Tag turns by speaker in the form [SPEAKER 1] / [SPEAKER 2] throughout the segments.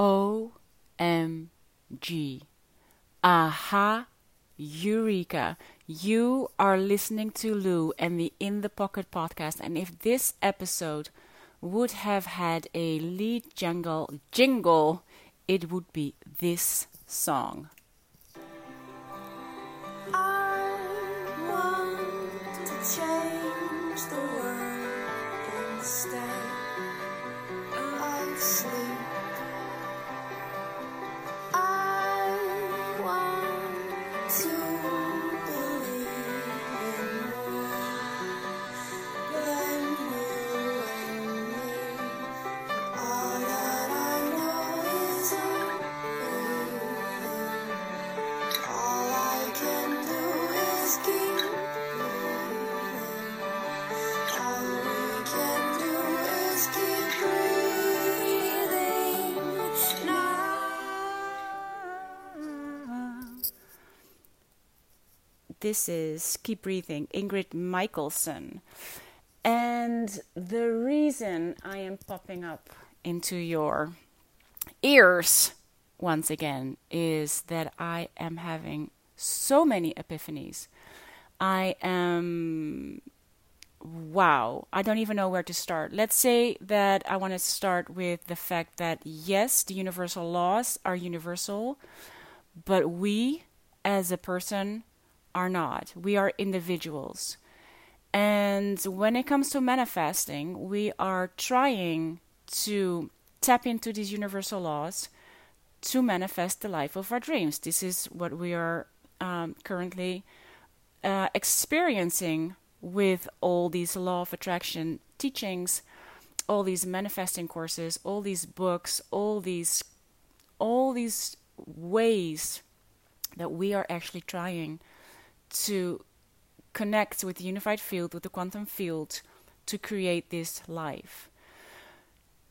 [SPEAKER 1] OMG. Aha, Eureka. You are listening to Lou and the In the Pocket podcast. And if this episode would have had a lead jingle, jingle, it would be this song. This is Keep Breathing, Ingrid Michaelson. And the reason I am popping up into your ears once again is that I am having so many epiphanies. I am wow, I don't even know where to start. Let's say that I want to start with the fact that yes, the universal laws are universal, but we as a person are not. We are individuals. And when it comes to manifesting, we are trying to tap into these universal laws to manifest the life of our dreams. This is what we are um, currently uh, experiencing with all these law of attraction teachings, all these manifesting courses, all these books, all these all these ways that we are actually trying to connect with the unified field, with the quantum field, to create this life.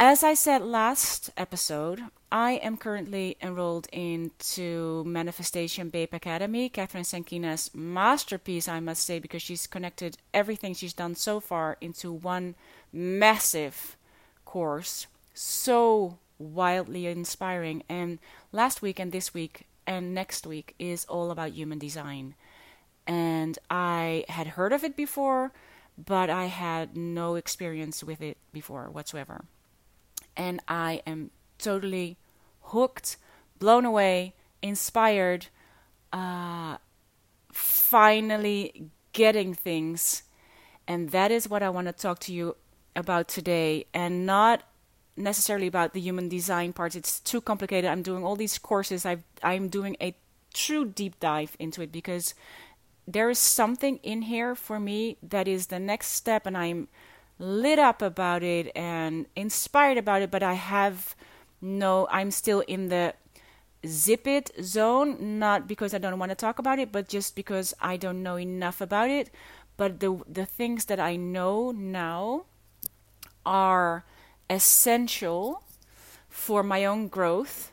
[SPEAKER 1] As I said last episode, I am currently enrolled into Manifestation Babe Academy, Kathrin Zenkina's masterpiece, I must say, because she's connected everything she's done so far into one massive course. So wildly inspiring. And last week and this week and next week is all about human design. And I had heard of it before, but I had no experience with it before whatsoever and I am totally hooked, blown away, inspired, uh, finally getting things. And that is what I want to talk to you about today, and not necessarily about the human design part. It's too complicated. I'm doing all these courses. i I'm doing a true deep dive into it because there is something in here for me that is the next step, and I'm lit up about it and inspired about it, but I have no, I'm still in the zip it zone, not because I don't want to talk about it, but just because I don't know enough about it. But the the things that I know now are essential for my own growth.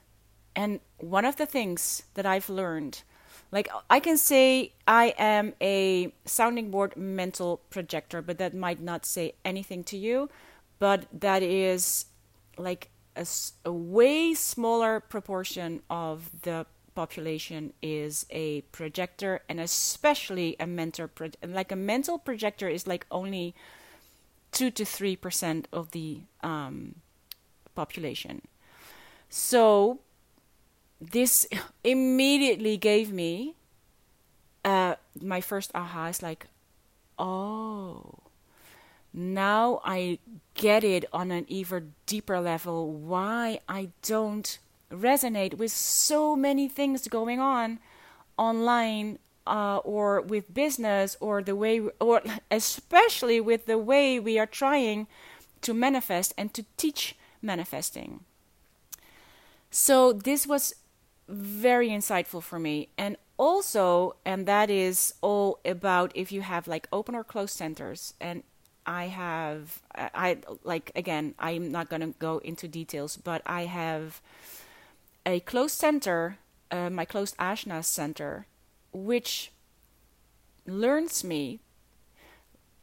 [SPEAKER 1] And one of the things that I've learned like I can say I am a sounding board mental projector, but that might not say anything to you. But that is like a, a way smaller proportion of the population is a projector, and especially a mentor. Pro- like a mental projector is like only two to three percent of the um, population. So this immediately gave me uh, my first aha is like, oh, now I get it on an even deeper level why I don't resonate with so many things going on online uh, or with business or the way, or especially with the way we are trying to manifest and to teach manifesting. So this was very insightful for me. And also, and that is all about if you have like open or closed centers. And I have, I like, again, I'm not going to go into details, but I have a closed center, uh, my closed Ajna center, which learns me,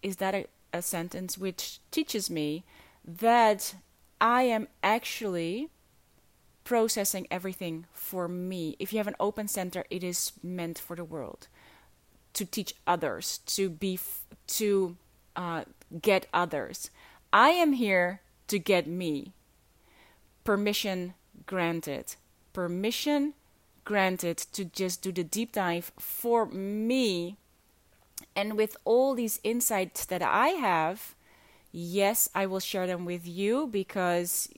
[SPEAKER 1] is that a, a sentence which teaches me that I am actually processing everything for me. If you have an open center, it is meant for the world to teach others, to be, to uh, get others. I am here to get me. Permission granted. Permission granted to just do the deep dive for me. And with all these insights that I have, yes, I will share them with you because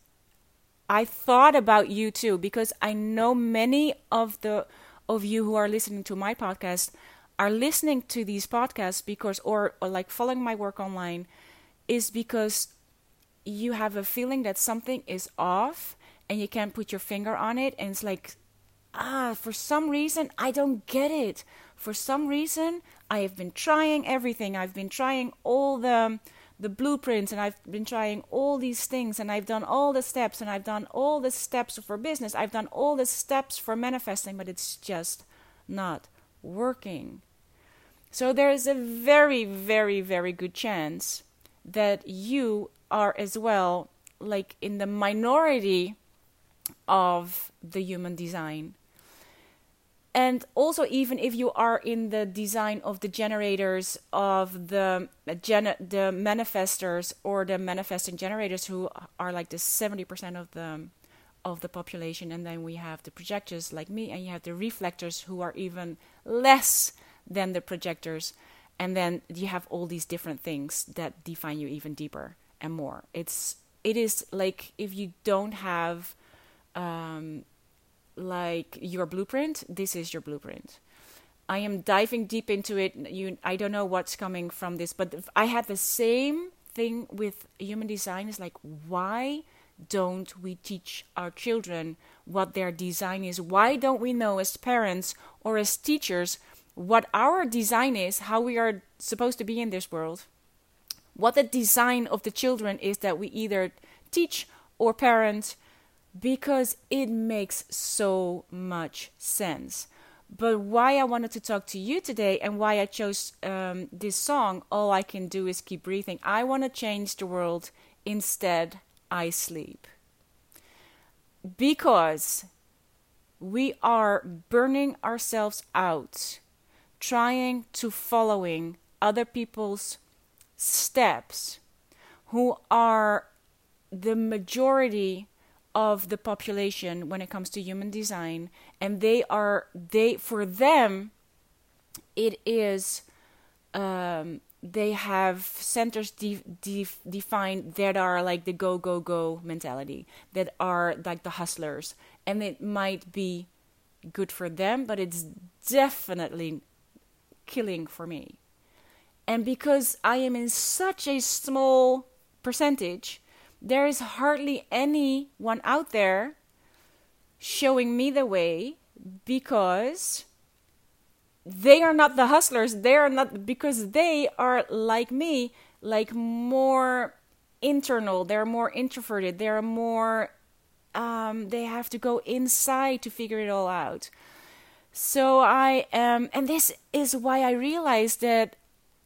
[SPEAKER 1] I thought about you too because I know many of the of you who are listening to my podcast are listening to these podcasts because or, or like following my work online is because you have a feeling that something is off and you can't put your finger on it. And it's like ah for some reason I don't get it. For some reason I have been trying everything. I've been trying all the the blueprints and I've been trying all these things and I've done all the steps and I've done all the steps for business. I've done all the steps for manifesting, but it's just not working. So there is a very, very, very good chance that you are as well like in the minority of the human design and also even if you are in the design of the generators of the gen- the manifestors or the manifesting generators who are like the 70% of the of the population and then we have the projectors like me and you have the reflectors who are even less than the projectors and then you have all these different things that define you even deeper and more. It's it is like if you don't have um, like your blueprint, this is your blueprint. I am diving deep into it. You, I don't know what's coming from this, but I had the same thing with human design. Is like, why don't we teach our children what their design is? Why don't we know as parents or as teachers what our design is, how we are supposed to be in this world? What the design of the children is that we either teach or parent because it makes so much sense. But why I wanted to talk to you today and why I chose um, this song, All I Can Do Is Keep Breathing, I want to change the world. Instead, I sleep. Because we are burning ourselves out trying to following other people's steps who are the majority of the population when it comes to human design and they are they for them it is um, they have centers de- de- defined that are like the go go go mentality that are like the hustlers and it might be good for them but it's definitely killing for me. And because i am in such a small percentage there is hardly anyone out there showing me the way because they are not the hustlers. They are not because they are like me like more internal. They're more introverted. They're more um, they have to go inside to figure it all out. So i am and this is why i realized that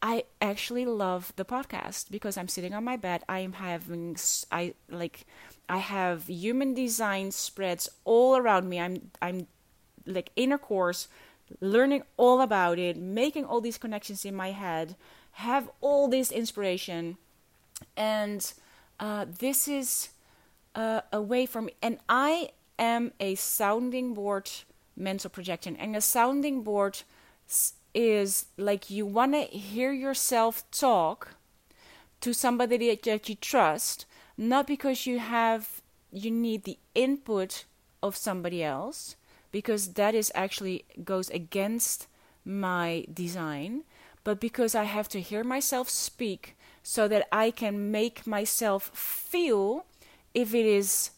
[SPEAKER 1] I actually love the podcast because I'm sitting on my bed. I am having I like I have human design spreads all around me. I'm I'm like in a course learning all about it, making all these connections in my head, have all this inspiration, and uh, this is uh, a way for me. And I am a sounding board mental projection, and a sounding board is like you want to hear yourself talk to somebody that you trust, not because you have you need the input of somebody else, because that is actually goes against my design, but because I have to hear myself speak so that I can make myself feel if it is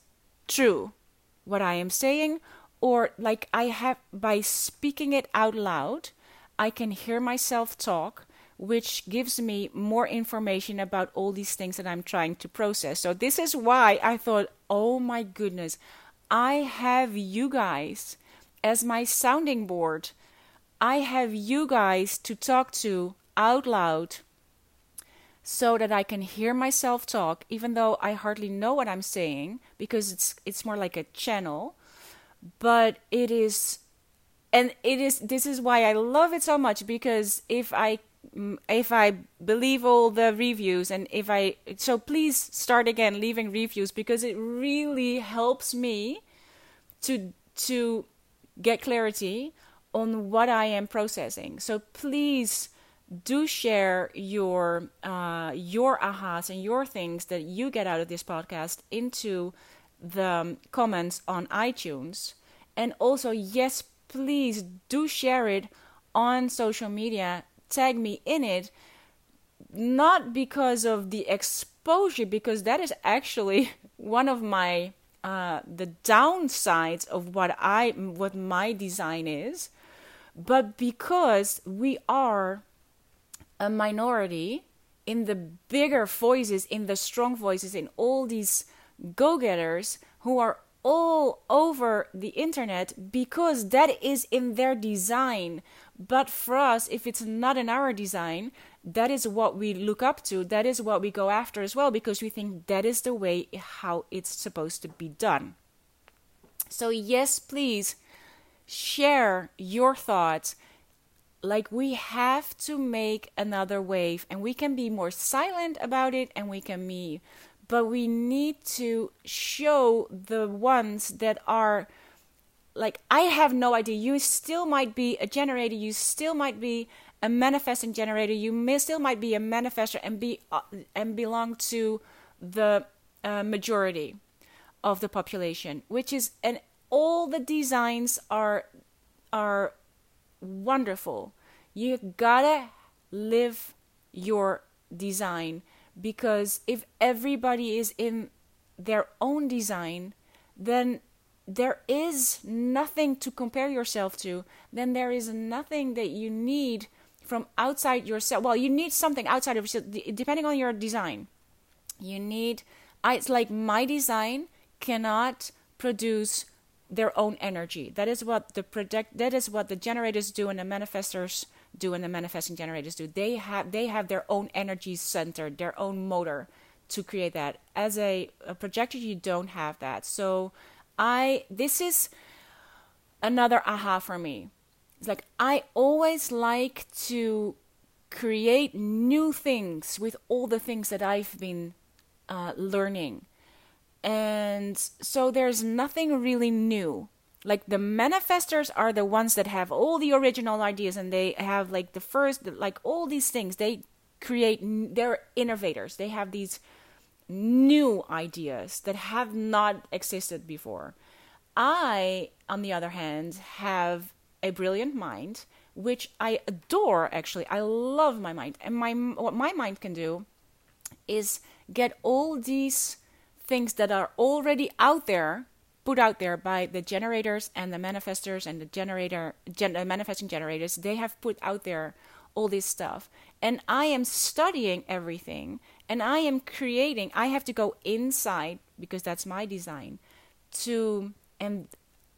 [SPEAKER 1] true what I am saying or like I have by speaking it out loud I can hear myself talk, which gives me more information about all these things that I'm trying to process. So, this is why I thought, oh my goodness, I have you guys as my sounding board. I have you guys to talk to out loud so that I can hear myself talk, even though I hardly know what I'm saying because it's it's more like a channel. But it is, and it is. This is why I love it so much because if I if I believe all the reviews and if I so please start again leaving reviews because it really helps me to to get clarity on what I am processing. So please do share your uh, your ahas and your things that you get out of this podcast into the um, comments on iTunes. And also, yes, please do share it on social media. Tag me in it, not because of the exposure, because that is actually one of my uh, the downsides of what I what my design is, but because we are a minority in the bigger voices, in the strong voices, in all these go getters who are all over the internet because that is in their design. But for us, if it's not in our design, that is what we look up to. That is what we go after as well because we think that is the way how it's supposed to be done. So, yes, please share your thoughts like we have to make another wave and we can be more silent about it and we can be but we need to show the ones that are like I have no idea. You still might be a generator. You still might be a manifesting generator. You may still might be a manifester and be uh, and belong to the uh, majority of the population which is and all the designs are are wonderful. You gotta live your design because if everybody is in their own design, then there is nothing to compare yourself to. Then there is nothing that you need from outside yourself. Well, you need something outside of yourself, depending on your design. You need, it's like my design cannot produce their own energy. That is what the project that is what the generators do and the manifestors do and the manifesting generators do. They have they have their own energy center, their own motor to create that. As a, a projector you don't have that. So I this is another aha for me. It's like I always like to create new things with all the things that I've been uh, learning and so there's nothing really new. Like the manifestors are the ones that have all the original ideas and they have like the first, like all these things. They create, they're innovators. They have these new ideas that have not existed before. I, on the other hand, have a brilliant mind, which I adore actually. I love my mind. And my what my mind can do is get all these things that are already out there put out there by the generators and the manifestors and the generator gen, uh, manifesting generators they have put out there all this stuff and i am studying everything and i am creating i have to go inside because that's my design to and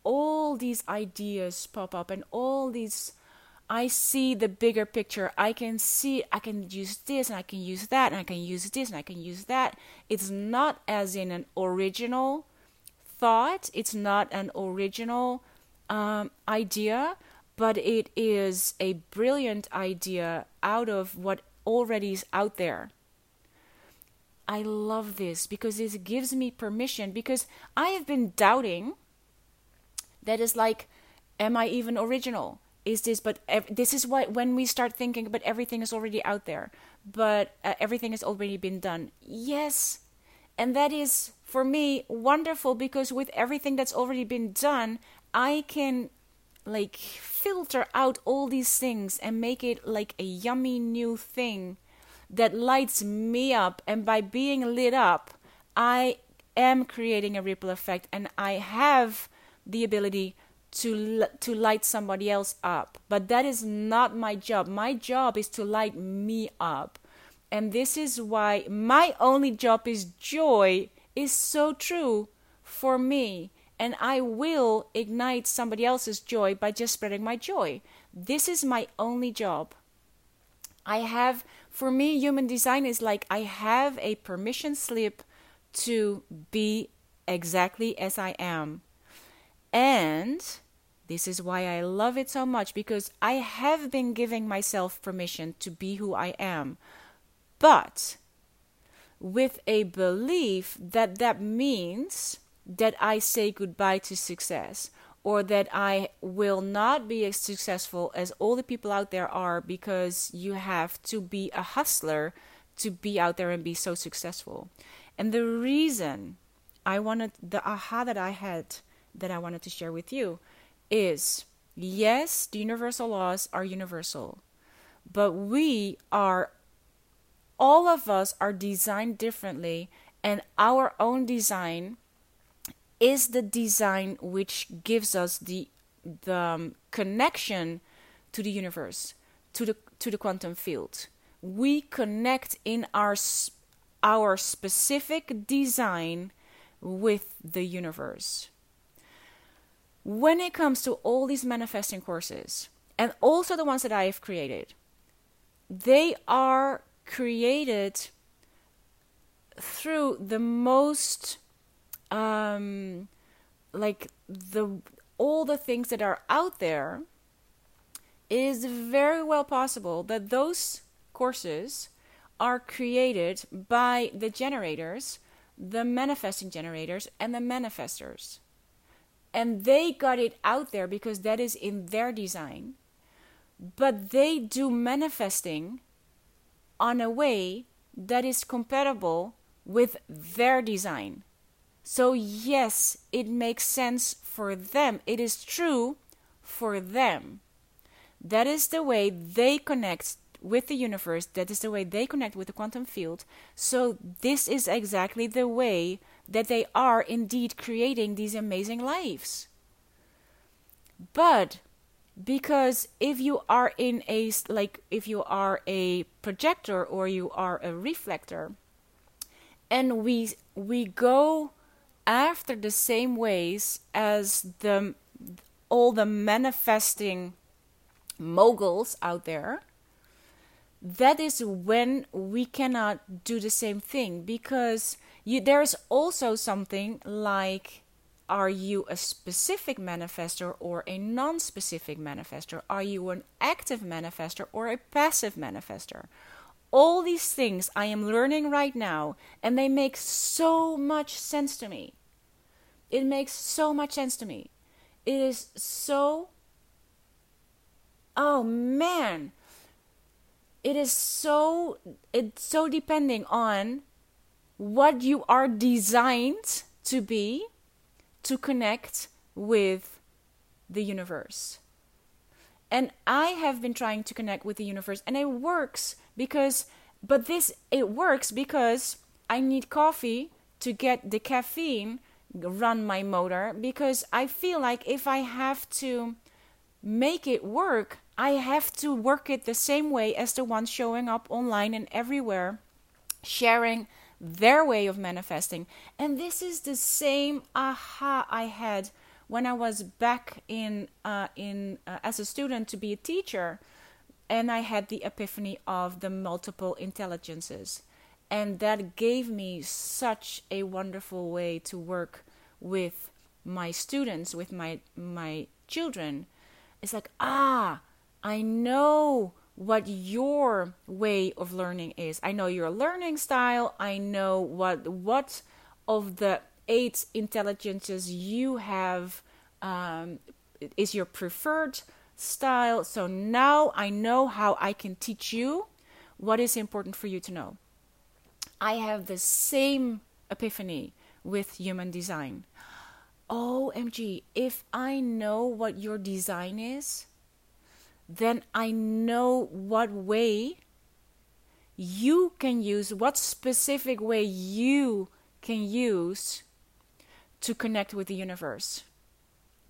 [SPEAKER 1] all these ideas pop up and all these I see the bigger picture. I can see, I can use this and I can use that and I can use this and I can use that. It's not as in an original thought, it's not an original um, idea, but it is a brilliant idea out of what already is out there. I love this because it gives me permission because I have been doubting that is like, am I even original? is this but ev- this is what when we start thinking but everything is already out there but uh, everything has already been done yes and that is for me wonderful because with everything that's already been done i can like filter out all these things and make it like a yummy new thing that lights me up. And by being lit up i am creating a ripple effect and i have the ability to to light somebody else up. But that is not my job. My job is to light me up. And this is why my only job is joy is so true for me and I will ignite somebody else's joy by just spreading my joy this is my only job I have, for me, human design is like I have a permission slip to be exactly as I am. And this is why I love it so much because I have been giving myself permission to be who I am. But with a belief that that means that I say goodbye to success or that I will not be as successful as all the people out there are because you have to be a hustler to be out there and be so successful. And the reason I wanted the aha that I had that I wanted to share with you is yes, the universal laws are universal, but we are all of us are designed differently, and our own design is the design which gives us the the um, connection to the universe, to the to the quantum field. We connect in our our specific design with the universe. When it comes to all these manifesting courses, and also the ones that I have created, they are created through the most um, like the all the things that are out there it is very well possible that those courses are created by the generators the manifesting generators and the manifestors. And they got it out there because that is in their design. But they do manifesting on a way that is compatible with their design. So, yes, it makes sense for them. It is true for them. That is the way they connect with the universe. That is the way they connect with the quantum field. So, this is exactly the way that they are indeed creating these amazing lives. But because if you are in a like if you are a projector or you are a reflector and we we go after the same ways as the all the manifesting moguls out there that is when we cannot do the same thing because you, there's also something like are you a specific manifester or a non specific manifester? Are you an active manifester or a passive manifester? All these things I am learning right now, and they make so much sense to me. It makes so much sense to me. It is so. Oh man! It is so. It's so depending on what you are designed to be to connect with the universe. And I have been trying to connect with the universe and it works because but this it works because I need coffee to get the caffeine run my motor because I feel like if I have to make it work, I have to work it the same way as the ones showing up online and everywhere sharing their way of manifesting. And this is the same aha I had when I was back in uh, in uh, as a student to be a teacher, and I had the epiphany of the multiple intelligences, and that gave me such a wonderful way to work with my students, with my my children. It's like ah, I know what your way of learning is. I know your learning style. I know what what of the eight intelligences you have um, is your preferred style. So now I know how I can teach you what is important for you to know. I have the same epiphany with human design. OMG, if I know what your design is, then I know what way you can use, what specific way you can use to connect with the universe.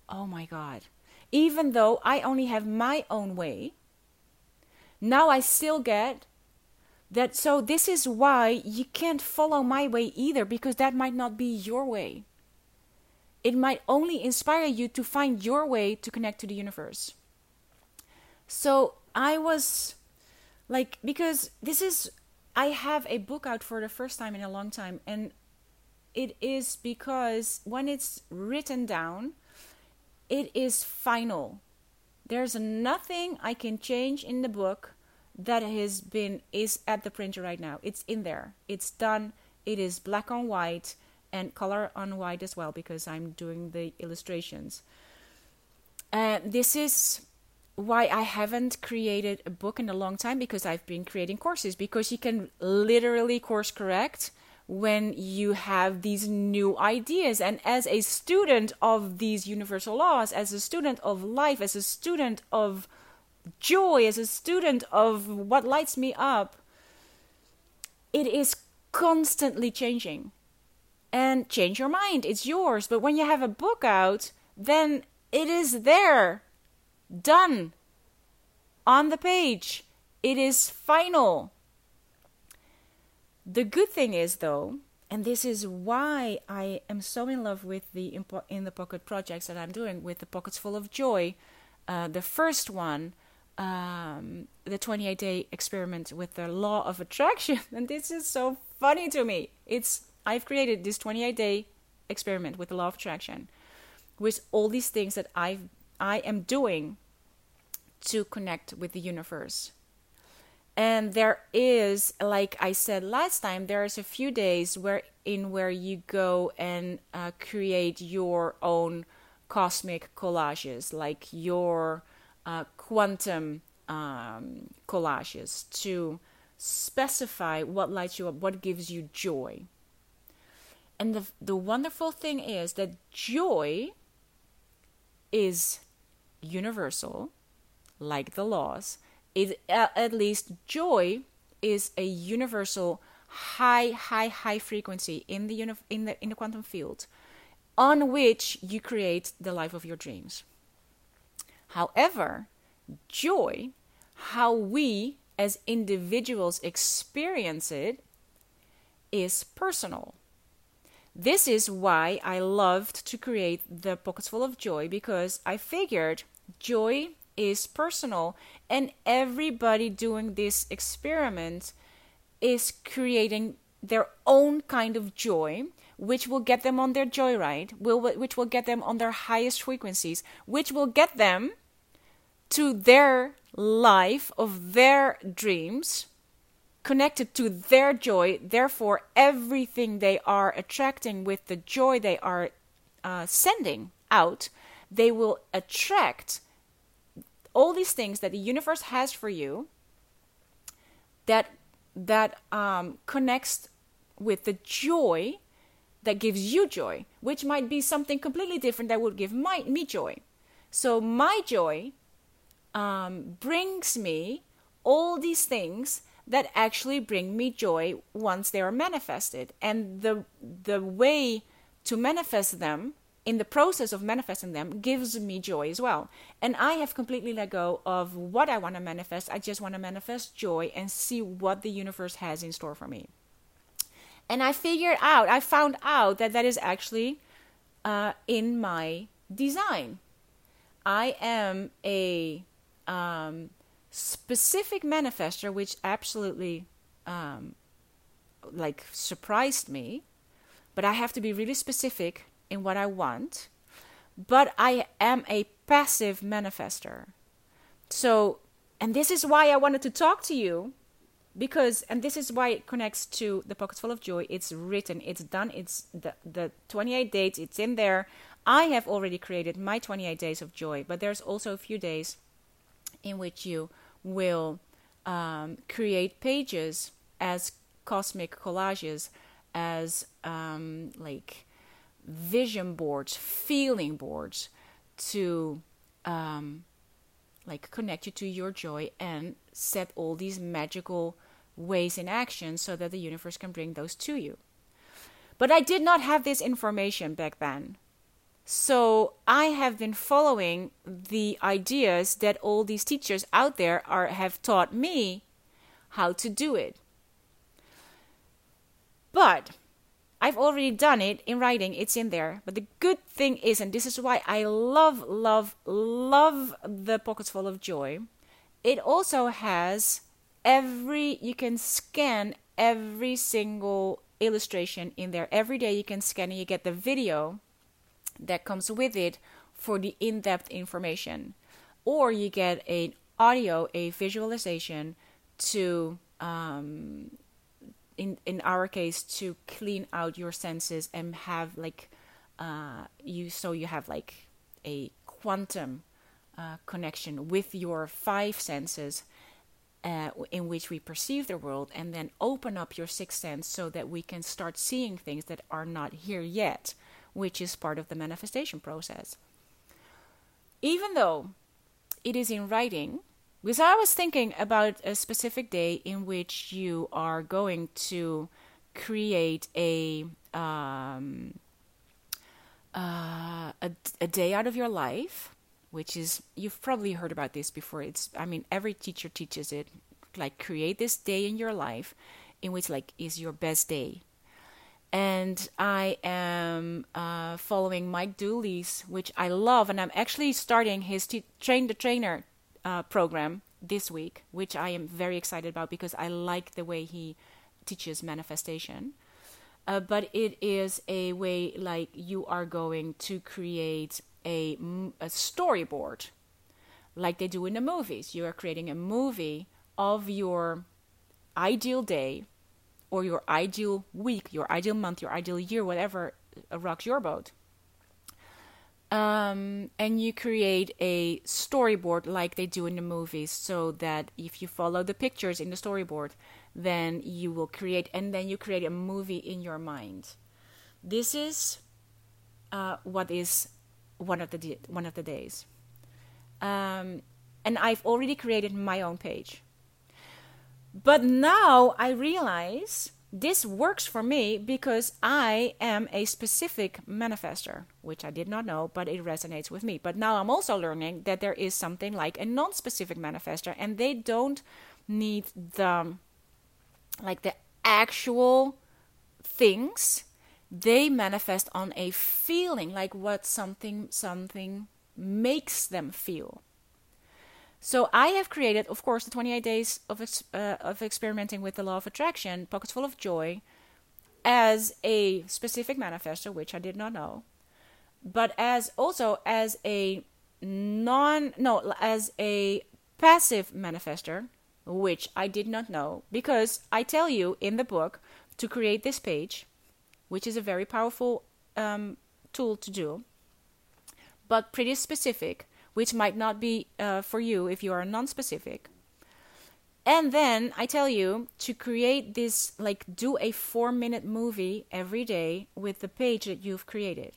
[SPEAKER 1] Oh my God. Even though I only have my own way, now I still get that. So, this is why you can't follow my way either, because that might not be your way. It might only inspire you to find your way to connect to the universe. So I was like because this is I have a book out for the first time in a long time and it is because when it's written down it is final. There's nothing I can change in the book that has been is at the printer right now. It's in there. It's done. It is black on white and color on white as well because I'm doing the illustrations. And this is why I haven't created a book in a long time because I've been creating courses because you can literally course correct when you have these new ideas. And as a student of these universal laws, as a student of life, as a student of joy, as a student of what lights me up, it is constantly changing. And change your mind, it's yours. But when you have a book out, then it is there, done, on the page. It is final. The good thing is, though, and this is why I am so in love with the in the pocket projects that I'm doing with the pockets full of joy. Uh, the first one, um, the 28 day experiment with the law of attraction, and this is so funny to me. It's I've created this 28 day experiment with the law of attraction, with all these things that I I am doing to connect with the universe. And there is like i said last time there's a few days where in where you go and uh, create your own cosmic collages like your uh, quantum um, collages to specify what lights you up what gives you joy. And the the wonderful thing is that joy is universal like the laws it, uh, at least joy is a universal high high high frequency in the uni- in the in the quantum field on which you create the life of your dreams. However joy how we as individuals experience it is personal. This is why I loved to create the Pockets Full of Joy because I figured joy is personal and everybody doing this experiment is creating their own kind of joy which will get them on their joyride will which will get them on their highest frequencies which will get them to their life of their dreams connected to their joy. Therefore everything they are attracting with the joy they are uh, sending out they will attract all these things that the universe has for you that that um, connects with the joy that gives you joy, which might be something completely different that would give my, me joy. So my joy um, brings me all these things that actually bring me joy once they are manifested, and the the way to manifest them in the process of manifesting them gives me joy as well. And I have completely let go of what I want to manifest. I just want to manifest joy and see what the universe has in store for me. And I figured out, I found out that that is actually uh, in my design. I am a um, specific manifester, which absolutely um, like surprised me. But I have to be really specific in what I want, but I am a passive manifester. So, and this is why I wanted to talk to you because and this is why it connects to the pockets full of joy it's written it's done it's the the 28 dates it's in there i have already created my 28 days of joy but there's also a few days in which you will um, create pages as cosmic collages as um, like vision boards, feeling boards to um, like connect you to your joy and set all these magical ways in action so that the universe can bring those to you. But I did not have this information back then. So I have been following the ideas that all these teachers out there are have taught me how to do it. But I've already done it in writing, it's in there. But the good thing is, and this is why I love, love, love the Pockets Full of Joy, it also has every you can scan every single illustration in there. Every day you can scan and you get the video that comes with it for the in-depth information. Or you get an audio a visualization to um, in in our case to clean out your senses and have like uh, you so you have like a quantum uh, connection with your five senses uh, in which we perceive the world and then open up your sixth sense so that we can start seeing things that are not here yet which is part of the manifestation process. Even though it is in writing because I was thinking about a specific day in which you are going to create a um, uh, a, a day out of your life, which is you've probably heard about this before. It's I mean every teacher teaches it. Like create this day in your life, in which like is your best day. And I am uh, following Mike Dooley's, which I love, and I'm actually starting his t- train the trainer uh, program this week, which I am very excited about because I like the way he teaches manifestation. Uh, but it is a way like you are going to create a, a storyboard, like they do in the movies. You are creating a movie of your ideal day or your ideal week, your ideal month, your ideal year, whatever rocks your boat um, and you create a storyboard like they do in the movies so that if you follow the pictures in the storyboard then you will create and then you create a movie in your mind. This is uh, what is one of the one of the days. Um, and i've already created my own page. But now i realize this works for me because I am a specific manifester, which I did not know, but it resonates with me. But now I'm also learning that there is something like a non specific manifester, and they don't need the like the actual things they manifest on a feeling like what something something makes them feel so I have created, of course, the 28 days of uh, of experimenting with the law of attraction, pockets full of joy, as a specific manifester, which I did not know, but as also as a non no as a passive manifester, which I did not know because I tell you in the book to create this page, which is a very powerful um, tool to do, but pretty specific which might not be uh, for you if you are non-specific. And then I tell you to create this, like, do a four minute movie every day with the page that you've created,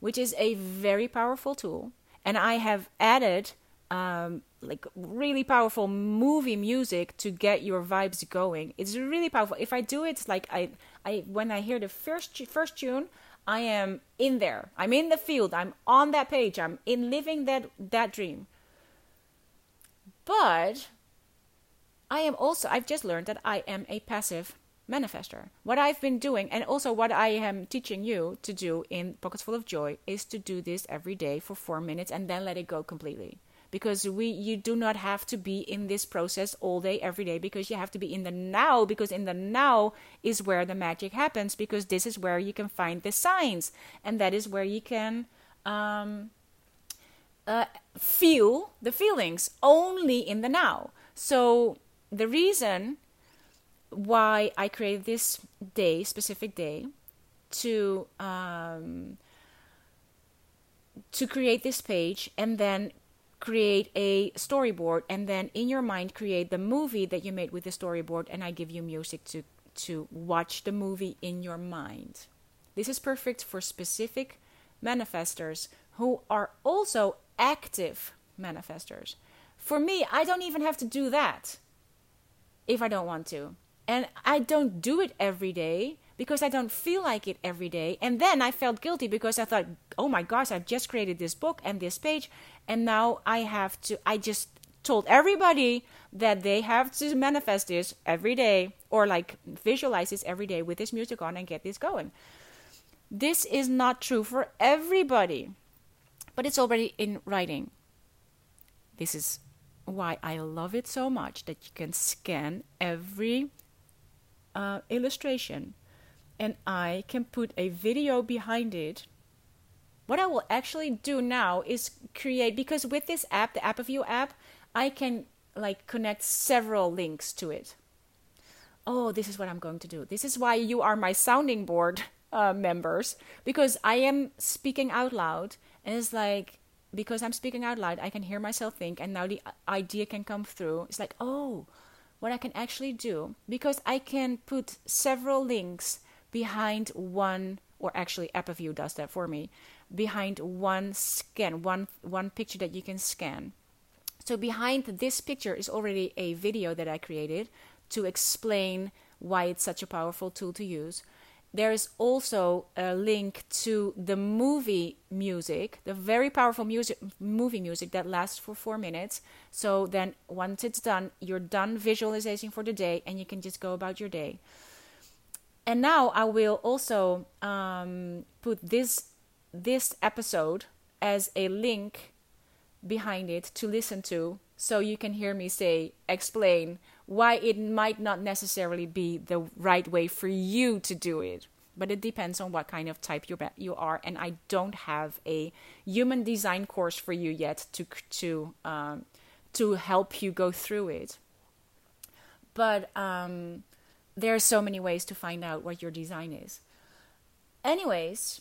[SPEAKER 1] which is a very powerful tool. And I have added, um, like, really powerful movie music to get your vibes going. It's really powerful. If I do it, like, I, I when I hear the first, first tune, I am in there. I'm in the field. I'm on that page. I'm in living that that dream. But I am also I've just learned that I am a passive manifester. What I've been doing and also what I am teaching you to do in Pockets Full of Joy is to do this every day for 4 minutes and then let it go completely because we you do not have to be in this process all day every day because you have to be in the now because in the now is where the magic happens because this is where you can find the signs and that is where you can um, uh, feel the feelings only in the now. So the reason why i created this day specific day to um, to create this page and then create a storyboard and then in your mind create the movie that you made with the storyboard and I give you music to to watch the movie in your mind. This is perfect for specific manifestors who are also active manifestors. For me, I don't even have to do that if I don't want to. And I don't do it every day because I don't feel like it every day. And then I felt guilty because I thought, oh my gosh, I've just created this book and this page, and now I have to, I just told everybody that they have to manifest this every day or like visualize this every day with this music on and get this going. This is not true for everybody, but it's already in writing. This is why I love it so much that you can scan every uh, illustration and I can put a video behind it. What I will actually do now is create because with this app, the AppAview app, I can like connect several links to it. Oh, this is what I'm going to do. This is why you are my sounding board uh, members because I am speaking out loud and it's like because I'm speaking out loud, I can hear myself think, and now the idea can come through. It's like, oh, what I can actually do because I can put several links behind one, or actually, AppAview does that for me, behind one scan, one one picture that you can scan. So behind this picture is already a video that I created to explain why it's such a powerful tool to use there is also a link to the movie music, the very powerful music, movie music that lasts for four minutes. So then, once it's done, you're done visualizing for the day, and you can just go about your day. And now I will also um, put this this episode as a link behind it to listen to, so you can hear me say explain why it might not necessarily be the right way for you to do it. But it depends on what kind of type you you are and i don't have a human design course for you yet to to um, to help you go through it. But um, there are so many ways to find out what your design is anyways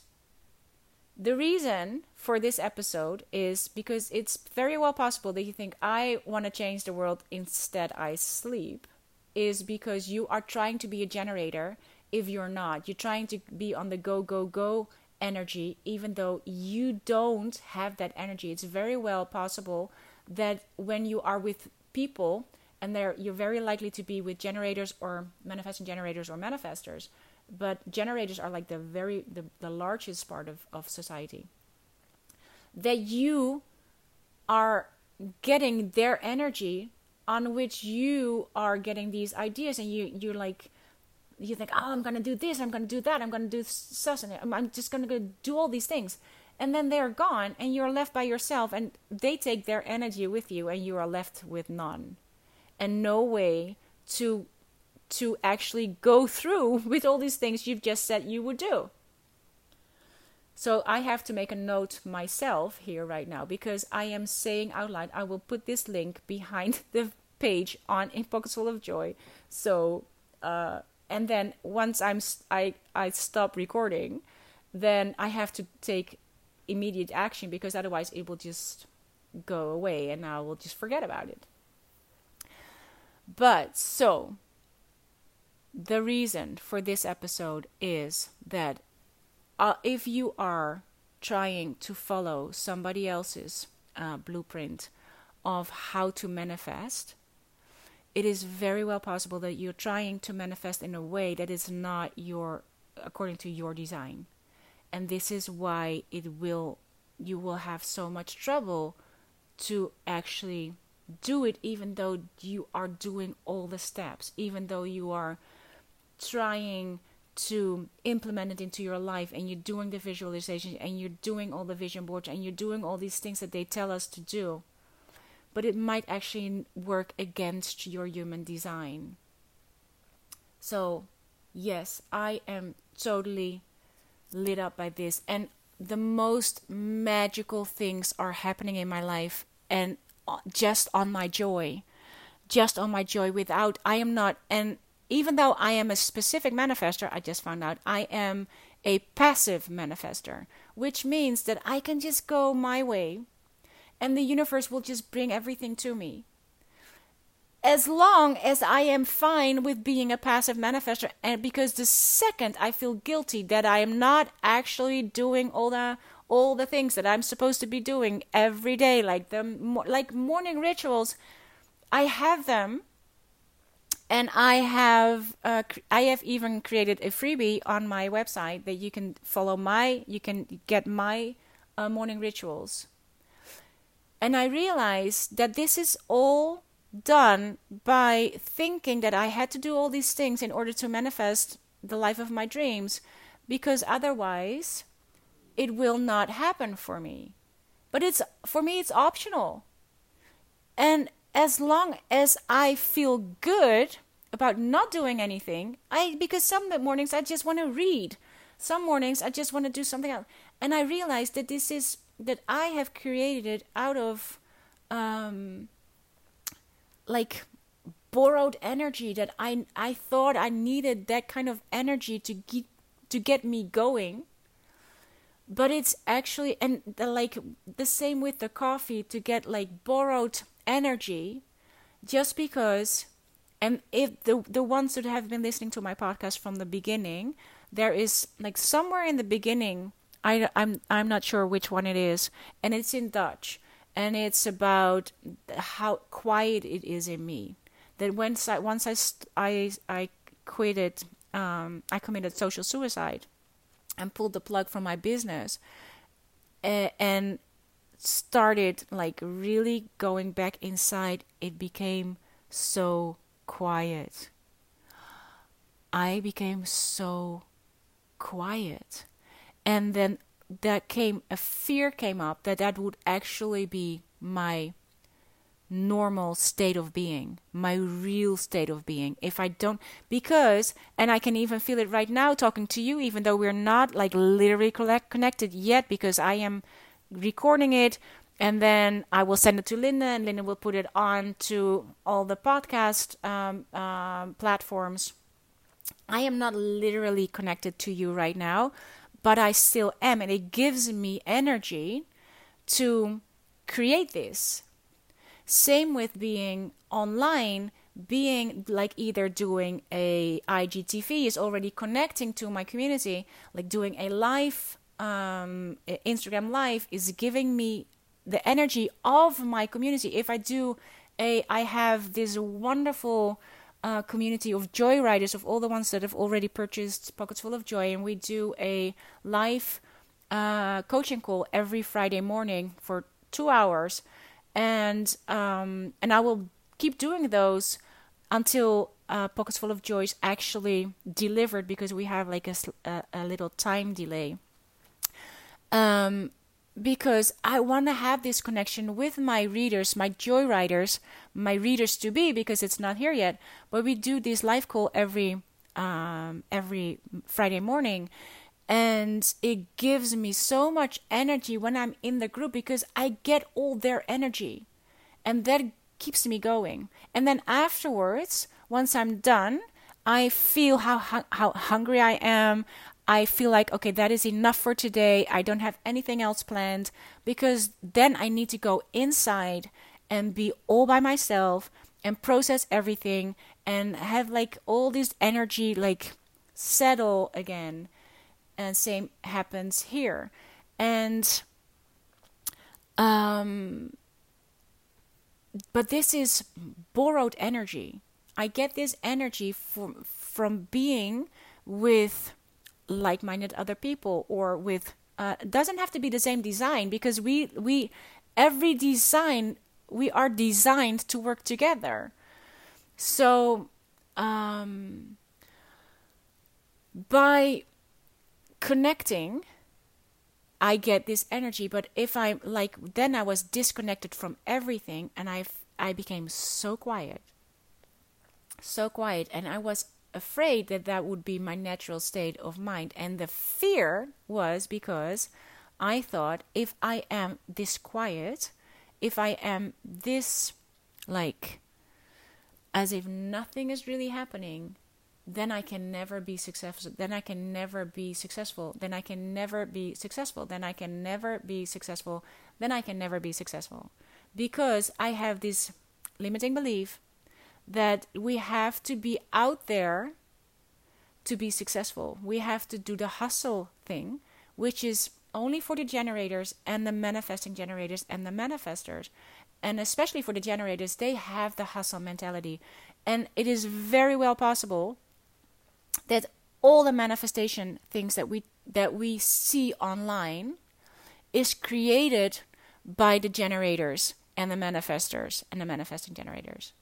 [SPEAKER 1] the reason for this episode is because it's very well possible that you think I want to change the world instead I sleep is because you are trying to be a generator if you're not. You're trying to be on the go go go energy even though you don't have that energy. It's very well possible that when you are with people and they're you're very likely to be with generators or manifesting generators or manifestors but generators are like the very the, the largest part of, of society. That you are getting their energy on which you are getting these ideas and you you like you think oh i'm to do this i'm to do that i'm to do such and i'm just to go do all these things. And then they're gone and you're left by yourself and they take their energy with you and you are left with none and no way to to actually go through with all these things you've just said you would do. So I have to make a note myself here right now because I am saying out loud, I will put this link behind the page on In Pockets Full of Joy. So, uh, and then once I'm I I stop recording, then I have to take immediate action because otherwise it will just go away and I will just forget about it. But so the reason for this episode is that uh, if you are trying to follow somebody else's uh, blueprint of how to manifest, it is very well possible that you're trying to manifest in a way that is not your according to your design. And this is why it will you will have so much trouble to actually do it even though you are doing all the steps, even though you are trying to implement it into your life and you're doing the visualization and you're doing all the vision boards and you're doing all these things that they tell us to do. But it might actually work against your human design. So yes i am totally lit up by this. And the most magical things are happening in my life. And Uh, just on my joy just on my joy without i am not and even though I am a specific manifester, I just found out I am a passive manifester, which means that I can just go my way and the universe will just bring everything to me. As long as I am fine with being a passive manifester, and because the second I feel guilty that I am not actually doing all the all the things that I'm supposed to be doing every day, like the like morning rituals, I have them and I have uh, I have even created a freebie on my website that you can follow my you can get my uh, morning rituals. And I realized that this is all done by thinking that I had to do all these things in order to manifest the life of my dreams because otherwise it will not happen for me. But it's for me it's optional. And as long as I feel good about not doing anything, I because some mornings I just want to read. Some mornings I just want to do something else. And I realized that this is that I have created it out of um like borrowed energy that I I thought I needed that kind of energy to get to get me going but it's actually and the, like the same with the coffee to get like borrowed energy just because and if the the ones that have been listening to my podcast from the beginning there is like somewhere in the beginning I I'm I'm not sure which one it is and it's in Dutch and it's about how quiet it is in me. That once I once I I I quitted um I committed social suicide and pulled the plug from my business eh, and started like really going back inside it became so quiet. I became so quiet. And then that came a fear came up that that would actually be my normal state of being, my real state of being. If I don't, because, and I can even feel it right now talking to you, even though we're not like literally connected yet, because I am recording it and then I will send it to Linda, and Linda will put it on to all the podcast um, um, platforms. I am not literally connected to you right now, but I still am, and it gives me energy to create this same with being online, being like either doing a IGTV is already connecting to my community, like doing a live um, Instagram live is giving me the energy of my community. If I do a, I have this wonderful uh, community of joy riders of all the ones that have already purchased Pockets Full of Joy, and we do a live uh, coaching call every Friday morning for two hours and um, and I will keep doing those until uh, Pockets Full of Joy is actually delivered because we have like a, a, a little time delay. Um, because I want to have this connection with my readers, my joy riders, my readers to be, because it's not here yet. But we do this live call every um, every Friday morning, and it gives me so much energy when I'm in the group because I get all their energy and that keeps me going. And then afterwards, once I'm done, I feel how how hungry I am. I feel like okay, that is enough for today. I don't have anything else planned because then I need to go inside and be all by myself and process everything and have like all this energy like settle again and same happens here. And um but this is borrowed energy. I get this energy from from being with like-minded other people or with uh, doesn't have to be the same design because we we every design we are designed to work together. So um by connecting I get this energy. But if I'm like then I was disconnected from everything and I I became so quiet so quiet. And I was afraid that that would be my natural state of mind. And the fear was because I thought if I am this quiet if I am this like as if nothing is really happening then I can never be successful. Then I can never be successful. Then I can never be successful. Then I can never be successful. Then I can never be successful. Because I have this limiting belief that we have to be out there to be successful. We have to do the hustle thing, which is only for the generators and the manifesting generators and the manifestors. And especially for the generators, they have the hustle mentality. And it is very well possible that all the manifestation things that we that we see online is created by the generators and the manifestors and the manifesting generators.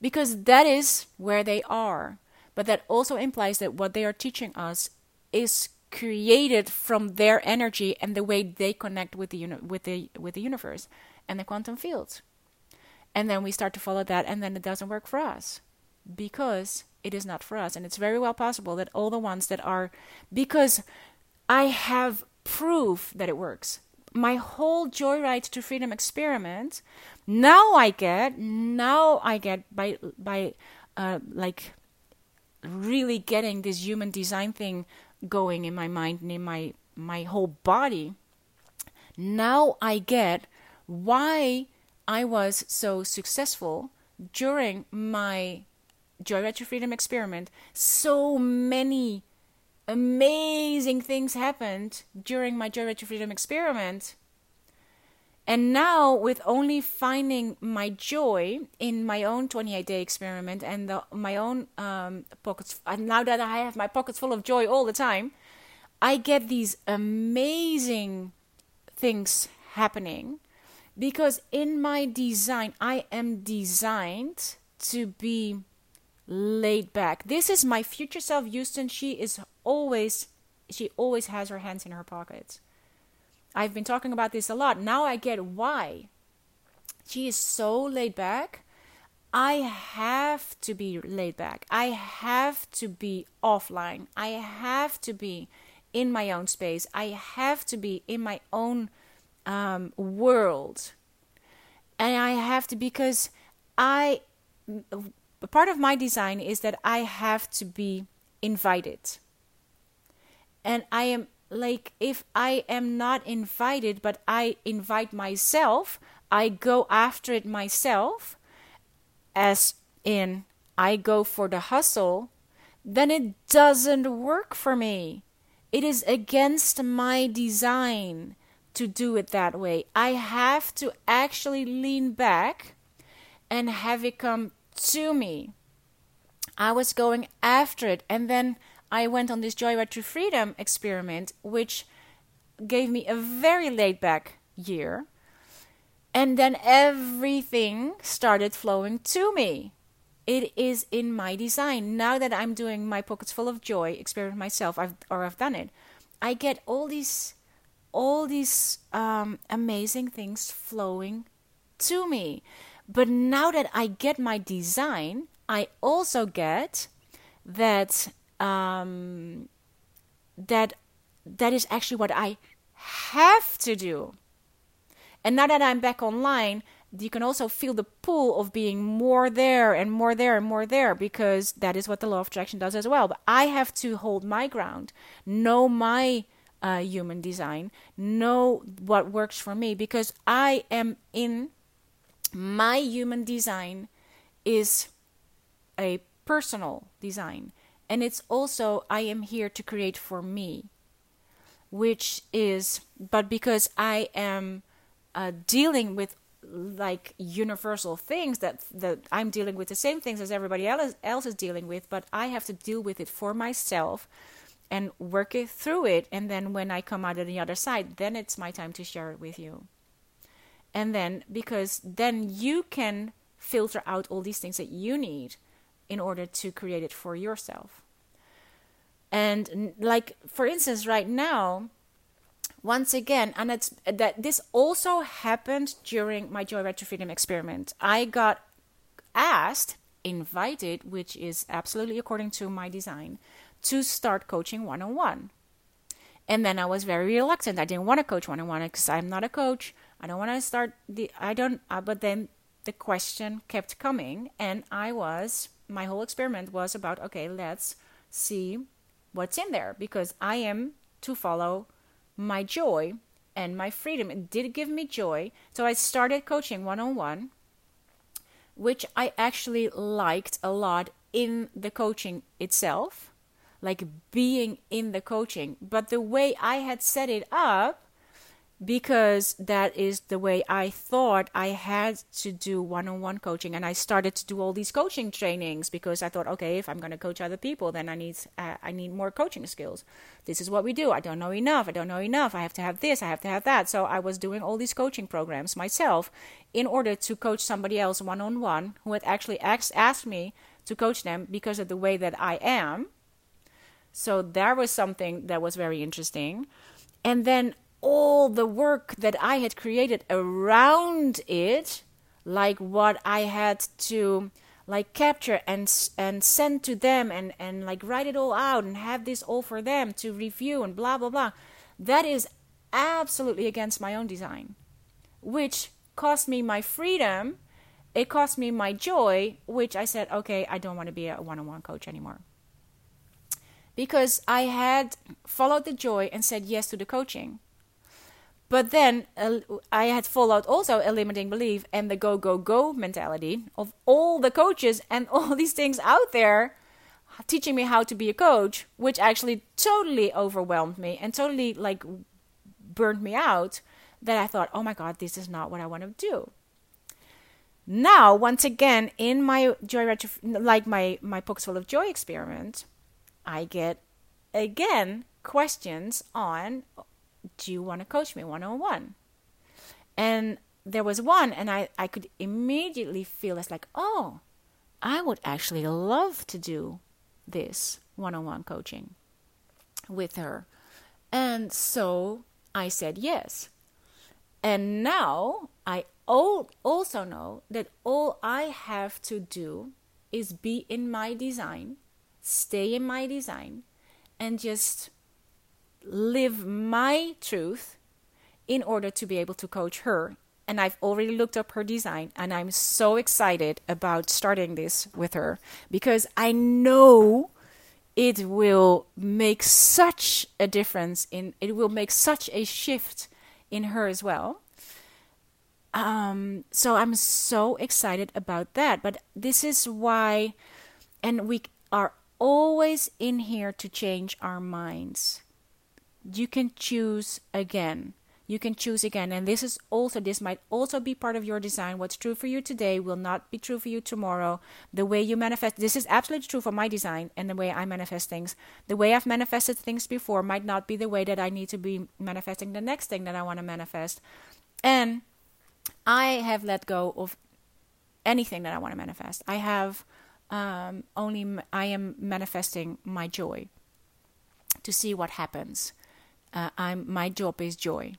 [SPEAKER 1] Because that is where they are. But that also implies that what they are teaching us is created from their energy and the way they connect with the uni- with the with the universe and the quantum fields. And then we start to follow that, and then it doesn't work for us because it is not for us. And it's very well possible that all the ones that are, because I have proof that it works. My whole Joyride to Freedom experiment, now I get, now I get by, by, uh, like, really getting this human design thing going in my mind and in my my whole body now i get why i was so successful during my joyride to freedom experiment so many amazing things happened during my joyride to freedom experiment. And now, with only finding my joy in my own 28 day experiment and the, my own um, pockets, and now that I have my pockets full of joy all the time, I get these amazing things happening because in my design, I am designed to be laid back. This is my future self, Houston. She is always, she always has her hands in her pockets I've been talking about this a lot. Now I get why. She is so laid back. I have to be laid back. I have to be offline. I have to be in my own space. I have to be in my own um, world. And I have to, because I, part of my design is that I have to be invited. And I am like if I am not invited, but I invite myself, I go after it myself, as in I go for the hustle, then it doesn't work for me. It is against my design to do it that way. I have to actually lean back and have it come to me. I was going after it, and then I went on this Joyride to Freedom experiment, which gave me a very laid back year. And then everything started flowing to me. It is in my design. Now that I'm doing my pockets full of joy experiment myself, I've or I've done it, I get all these all these um, amazing things flowing to me. But now that I get my design, I also get that um, that that is actually what I have to do. And now that I'm back online, you can also feel the pull of being more there and more there and more there because that is what the law of attraction does as well. But I have to hold my ground, know my uh, human design, know what works for me because I am in my human design is a personal design. And it's also, I am here to create for me, which is, but because I am uh, dealing with like universal things that that I'm dealing with the same things as everybody else else is dealing with, but I have to deal with it for myself and work it through it and then when I come out on the other side, then it's my time to share it with you. And then because then you can filter out all these things that you need in order to create it for yourself. And like for instance, right now, once again, and it's that this also happened during my Joyride to Freedom experiment. I got asked, invited, which is absolutely according to my design, to start coaching one on one. And then I was very reluctant. I didn't want to coach one on one because I'm not a coach. I don't want to start the. I don't. Uh, but then the question kept coming, and I was my whole experiment was about okay, let's see what's in there because I am to follow my joy and my freedom. It did give me joy. So I started coaching one on one, which I actually liked a lot in the coaching itself, like being in the coaching. But the way I had set it up, because that is the way I thought I had to do one on one coaching. And I started to do all these coaching trainings because I thought, okay, if I'm going to coach other people, then I need, uh, I need more coaching skills. This is what we do. I don't know enough. I don't know enough. I have to have this. I have to have that. So I was doing all these coaching programs myself in order to coach somebody else one on one who had actually asked, asked me to coach them because of the way that I am. So that was something that was very interesting. And then all the work that I had created around it, like what I had to like capture and and send to them and and like write it all out and have this all for them to review and blah blah blah that is absolutely against my own design which cost me my freedom it cost me my joy which i said okay i don't want to be a one-on-one coach anymore because i had followed the joy and said yes to the coaching but then uh, I had followed also a limiting belief and the go, go, go mentality of all the coaches and all these things out there teaching me how to be a coach, which actually totally overwhelmed me and totally like burned me out. That I thought, oh my God, this is not what I want to do. Now, once again, in my joy, like my my pockets full of joy experiment, I get again questions on do you want to coach me one on one? And there was one, and I, I could immediately feel it's like, oh, I would actually love to do this one on one coaching with her. And so I said yes. And now I also know that all I have to do is be in my design, stay in my design, and just live my truth in order to be able to coach her. And I've already looked up her design, and I'm so excited about starting this with her because I know it will make such a difference in it will make such a shift in her as well. Um, so I'm so excited about that. But this is why, and we are always in here to change our minds. You can choose again. You can choose again. And this is also this might also be part of your design. What's true for you today will not be true for you tomorrow. The way you manifest this is absolutely true for my design and the way i manifest things. The way i've manifested things before might not be the way that i need to be manifesting the next thing that i want to manifest. And i have let go of anything that i want to manifest. I have um, only i am manifesting my joy to see what happens uh, I'm my job is joy.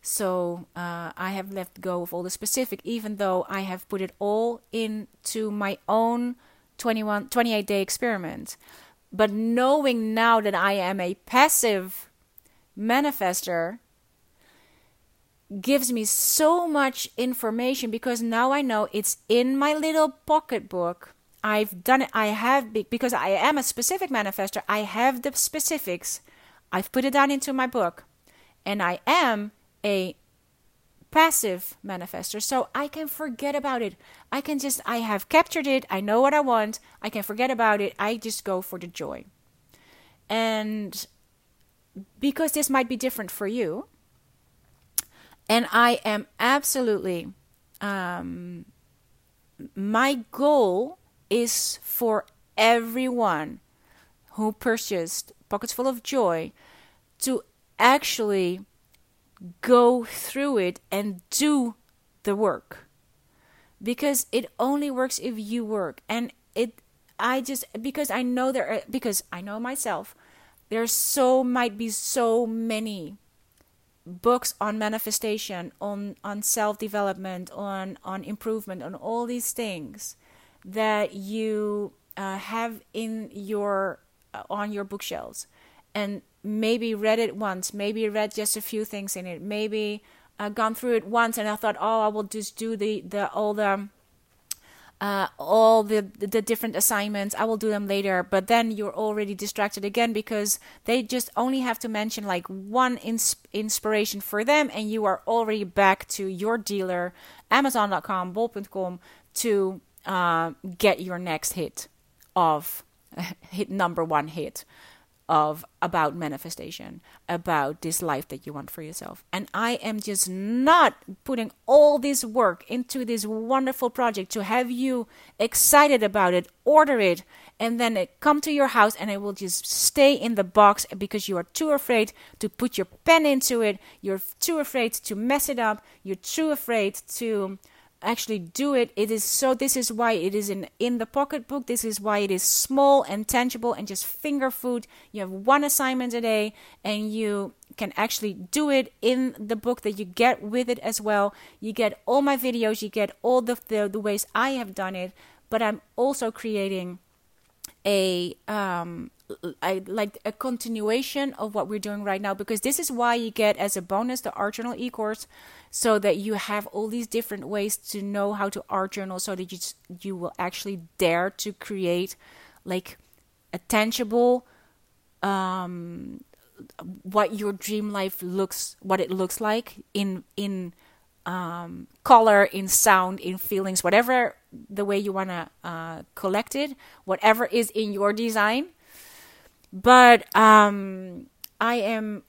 [SPEAKER 1] So uh, I have let go of all the specific, even though I have put it all into my own 21, 28 day experiment. But knowing now that I am a passive manifester gives me so much information because now I know it's in my little pocketbook. I've done it. I have because I am a specific manifester. I have the specifics I've put it down into my book, and I am a passive manifester, so I can forget about it. I can just, I have captured it, I know what I want, I can forget about it, I just go for the joy. And because this might be different for you, and I am absolutely, um, my goal is for everyone who purchased Pockets Full of Joy to actually go through it and do the work. Because it only works if you work. And it i just because i know there are, because i know myself there's so might be so many books on manifestation on on self development on on improvement on all these things that you uh, have in your uh, on your bookshelves and maybe read it once, maybe read just a few things in it, maybe uh, gone through it once and I thought, oh, I will just do the, the all the uh, all the the different assignments. I will do them later, but then you're already distracted again because they just only have to mention like one ins- inspiration for them, and you are already back to your dealer, Amazon.com, Bol.com, to uh, get your next hit of hit number one hit of about manifestation about this life that you want for yourself. And i am just not putting all this work into this wonderful project to have you excited about it order it and then it come to your house and it will just stay in the box because you are too afraid to put your pen into it. You're too afraid to mess it up. You're too afraid to actually do it it is so this is why it is in in the pocketbook this is why it is small and tangible and just finger food. You have one assignment a day and you can actually do it in the book that you get with it as well. You get all my videos you get all the the, the ways i have done it but i'm also creating a um I like a continuation of what we're doing right now because this is why you get as a bonus the art journal e-course so that you have all these different ways to know how to art journal so that you you will actually dare to create like a tangible um what your dream life looks what it looks like in in um, color, in sound, in feelings, whatever the way you want to uh, collect it, whatever is in your design. But um, I am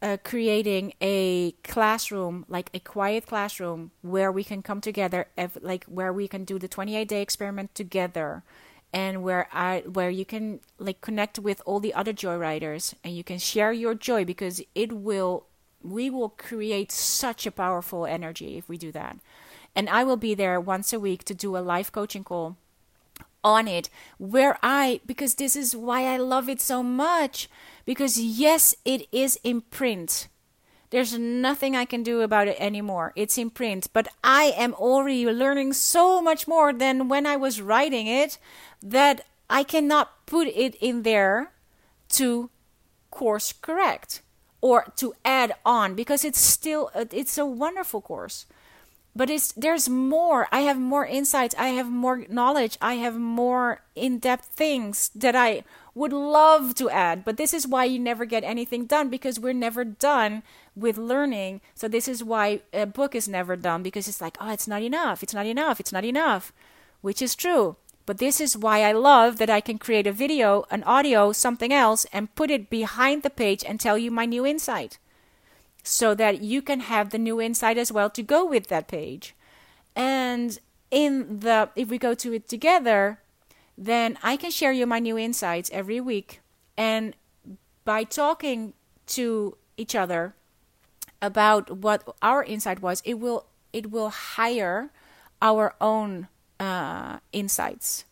[SPEAKER 1] uh, creating a classroom, like a quiet classroom, where we can come together, like where we can do the 28 day experiment together, and where I where you can like connect with all the other joyriders, and you can share your joy because it will we will create such a powerful energy if we do that. And I will be there once a week to do a live coaching call on it where I because this is why I love it so much because yes it is in print. There's nothing I can do about it anymore. It's in print. But I am already learning so much more than when I was writing it that I cannot put it in there to course correct or to add on because it's still uh, it's a wonderful course but it's there's more. I have more insights. I have more knowledge. I have more in-depth things that i would love to add. But this is why you never get anything done because we're never done with learning. So this is why a book is never done because it's like oh it's not enough. It's not enough. It's not enough. Which is true. But this is why I love that I can create a video, an audio, something else, and put it behind the page and tell you my new insight. So that you can have the new insight as well to go with that page. And in the if we go to it together, then I can share you my new insights every week. And by talking to each other about what our insight was, it will it will hire our own uh, insights.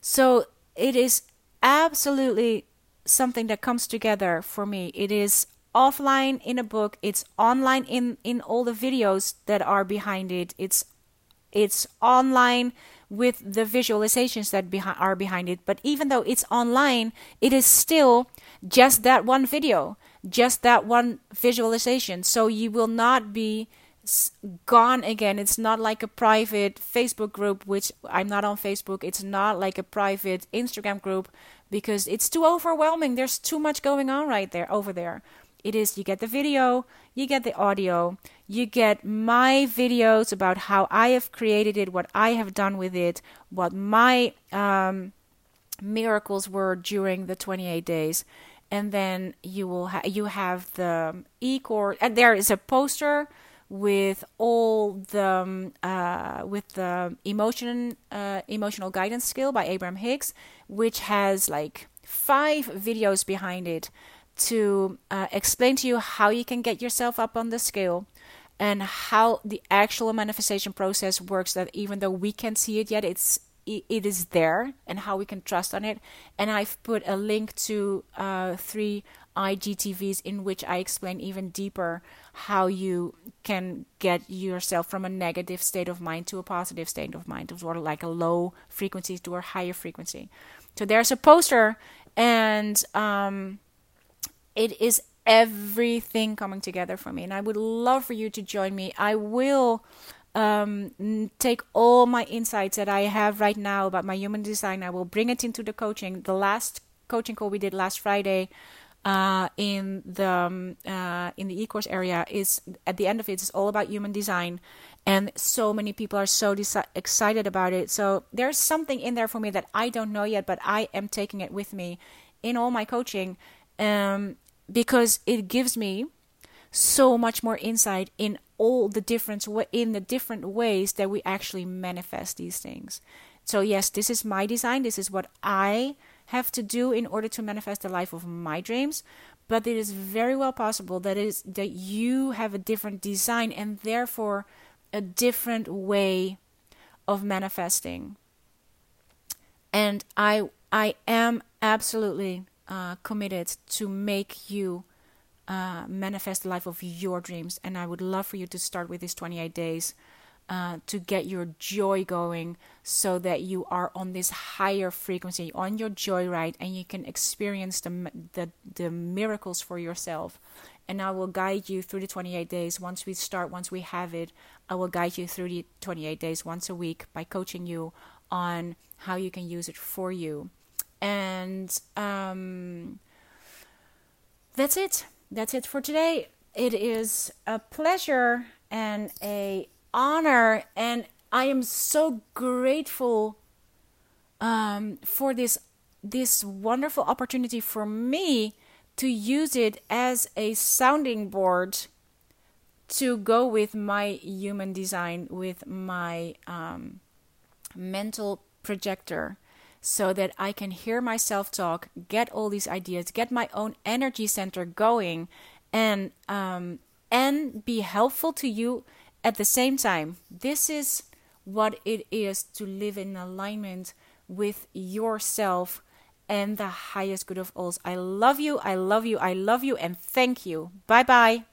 [SPEAKER 1] So it is absolutely something that comes together for me. It is offline in a book. It's online in in all the videos that are behind it. It's it's online with the visualizations that behi- are behind it. But even though it's online, it is still just that one video, just that one visualization. So you will not be gone again. It's not like a private Facebook group, which I'm not on Facebook. It's not like a private Instagram group because it's too overwhelming. There's too much going on right there over there. It is you get the video, you get the audio, you get my videos about how I have created it, what I have done with it, what my um, miracles were during the 28 days. And then you will ha- you have the e-course and there is a poster with all the um, uh, with the emotion uh, emotional guidance scale by Abraham Hicks, which has like five videos behind it to uh, explain to you how you can get yourself up on the scale and how the actual manifestation process works that even though we can't see it yet it's it is there and how we can trust on it and i've put a link to uh, three IGTVs in which I explain even deeper how you can get yourself from a negative state of mind to a positive state of mind, of like a low frequency to a higher frequency. So there's a poster, and um, it is everything coming together for me. And I would love for you to join me. I will um, take all my insights that I have right now about my human design. I will bring it into the coaching. The last coaching call we did last Friday uh, in the um, uh, in the e-course area is at the end of it. it is all about human design and so many people are so excited about it so there's something in there for me that i don't know yet but i am taking it with me in all my coaching um, because it gives me so much more insight in all the different in the different ways that we actually manifest these things. So yes this is my design. This is what i have to do in order to manifest the life of my dreams. But it is very well possible that is that you have a different design and therefore a different way of manifesting. And I I am absolutely uh, committed to make you uh, manifest the life of your dreams. And I would love for you to start with these 28 days uh, to get your joy going so that you are on this higher frequency, on your joy ride, and you can experience the, the, the miracles for yourself. And I will guide you through the 28 days. Once we start, once we have it, I will guide you through the 28 days once a week by coaching you on how you can use it for you. And um, that's it. That's it for today. It is a pleasure and a honor, and I am so grateful um, for this this wonderful opportunity for me to use it as a sounding board to go with my human design with my um, mental projector so that I can hear myself talk, get all these ideas, get my own energy center going, and um, and be helpful to you at the same time. This is what it is to live in alignment with yourself and the highest good of all. I love you, I love you, I love you, and thank you. Bye bye.